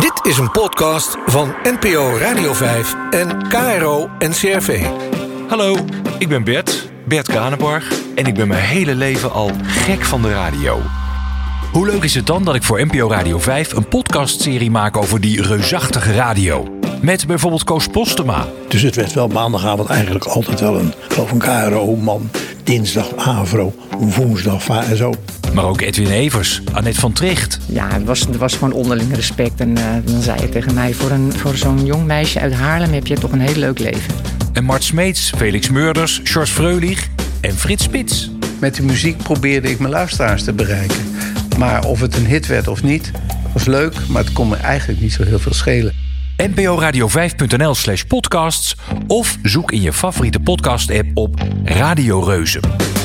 Dit is een podcast van NPO Radio 5 en KRO NCRV. Hallo, ik ben Bert, Bert Kranenborg. En ik ben mijn hele leven al gek van de radio. Hoe leuk is het dan dat ik voor NPO Radio 5 een podcastserie maak over die reusachtige radio? Met bijvoorbeeld Koos Postema. Dus het werd wel maandagavond eigenlijk altijd wel een, ik geloof een KRO-man. Dinsdag Avro, woensdag zo. Maar ook Edwin Evers, Annette van Tricht. Ja, het was, er was gewoon onderling respect. En eh, dan zei je tegen mij, voor, een, voor zo'n jong meisje uit Haarlem heb je toch een heel leuk leven. En Mart Smeets, Felix Meurders, George Freulich en Frits Spits. Met de muziek probeerde ik mijn luisteraars te bereiken. Maar of het een hit werd of niet, was leuk, maar het kon me eigenlijk niet zo heel veel schelen. NPORadio5.nl slash podcasts of zoek in je favoriete podcast app op Radio Reuzen.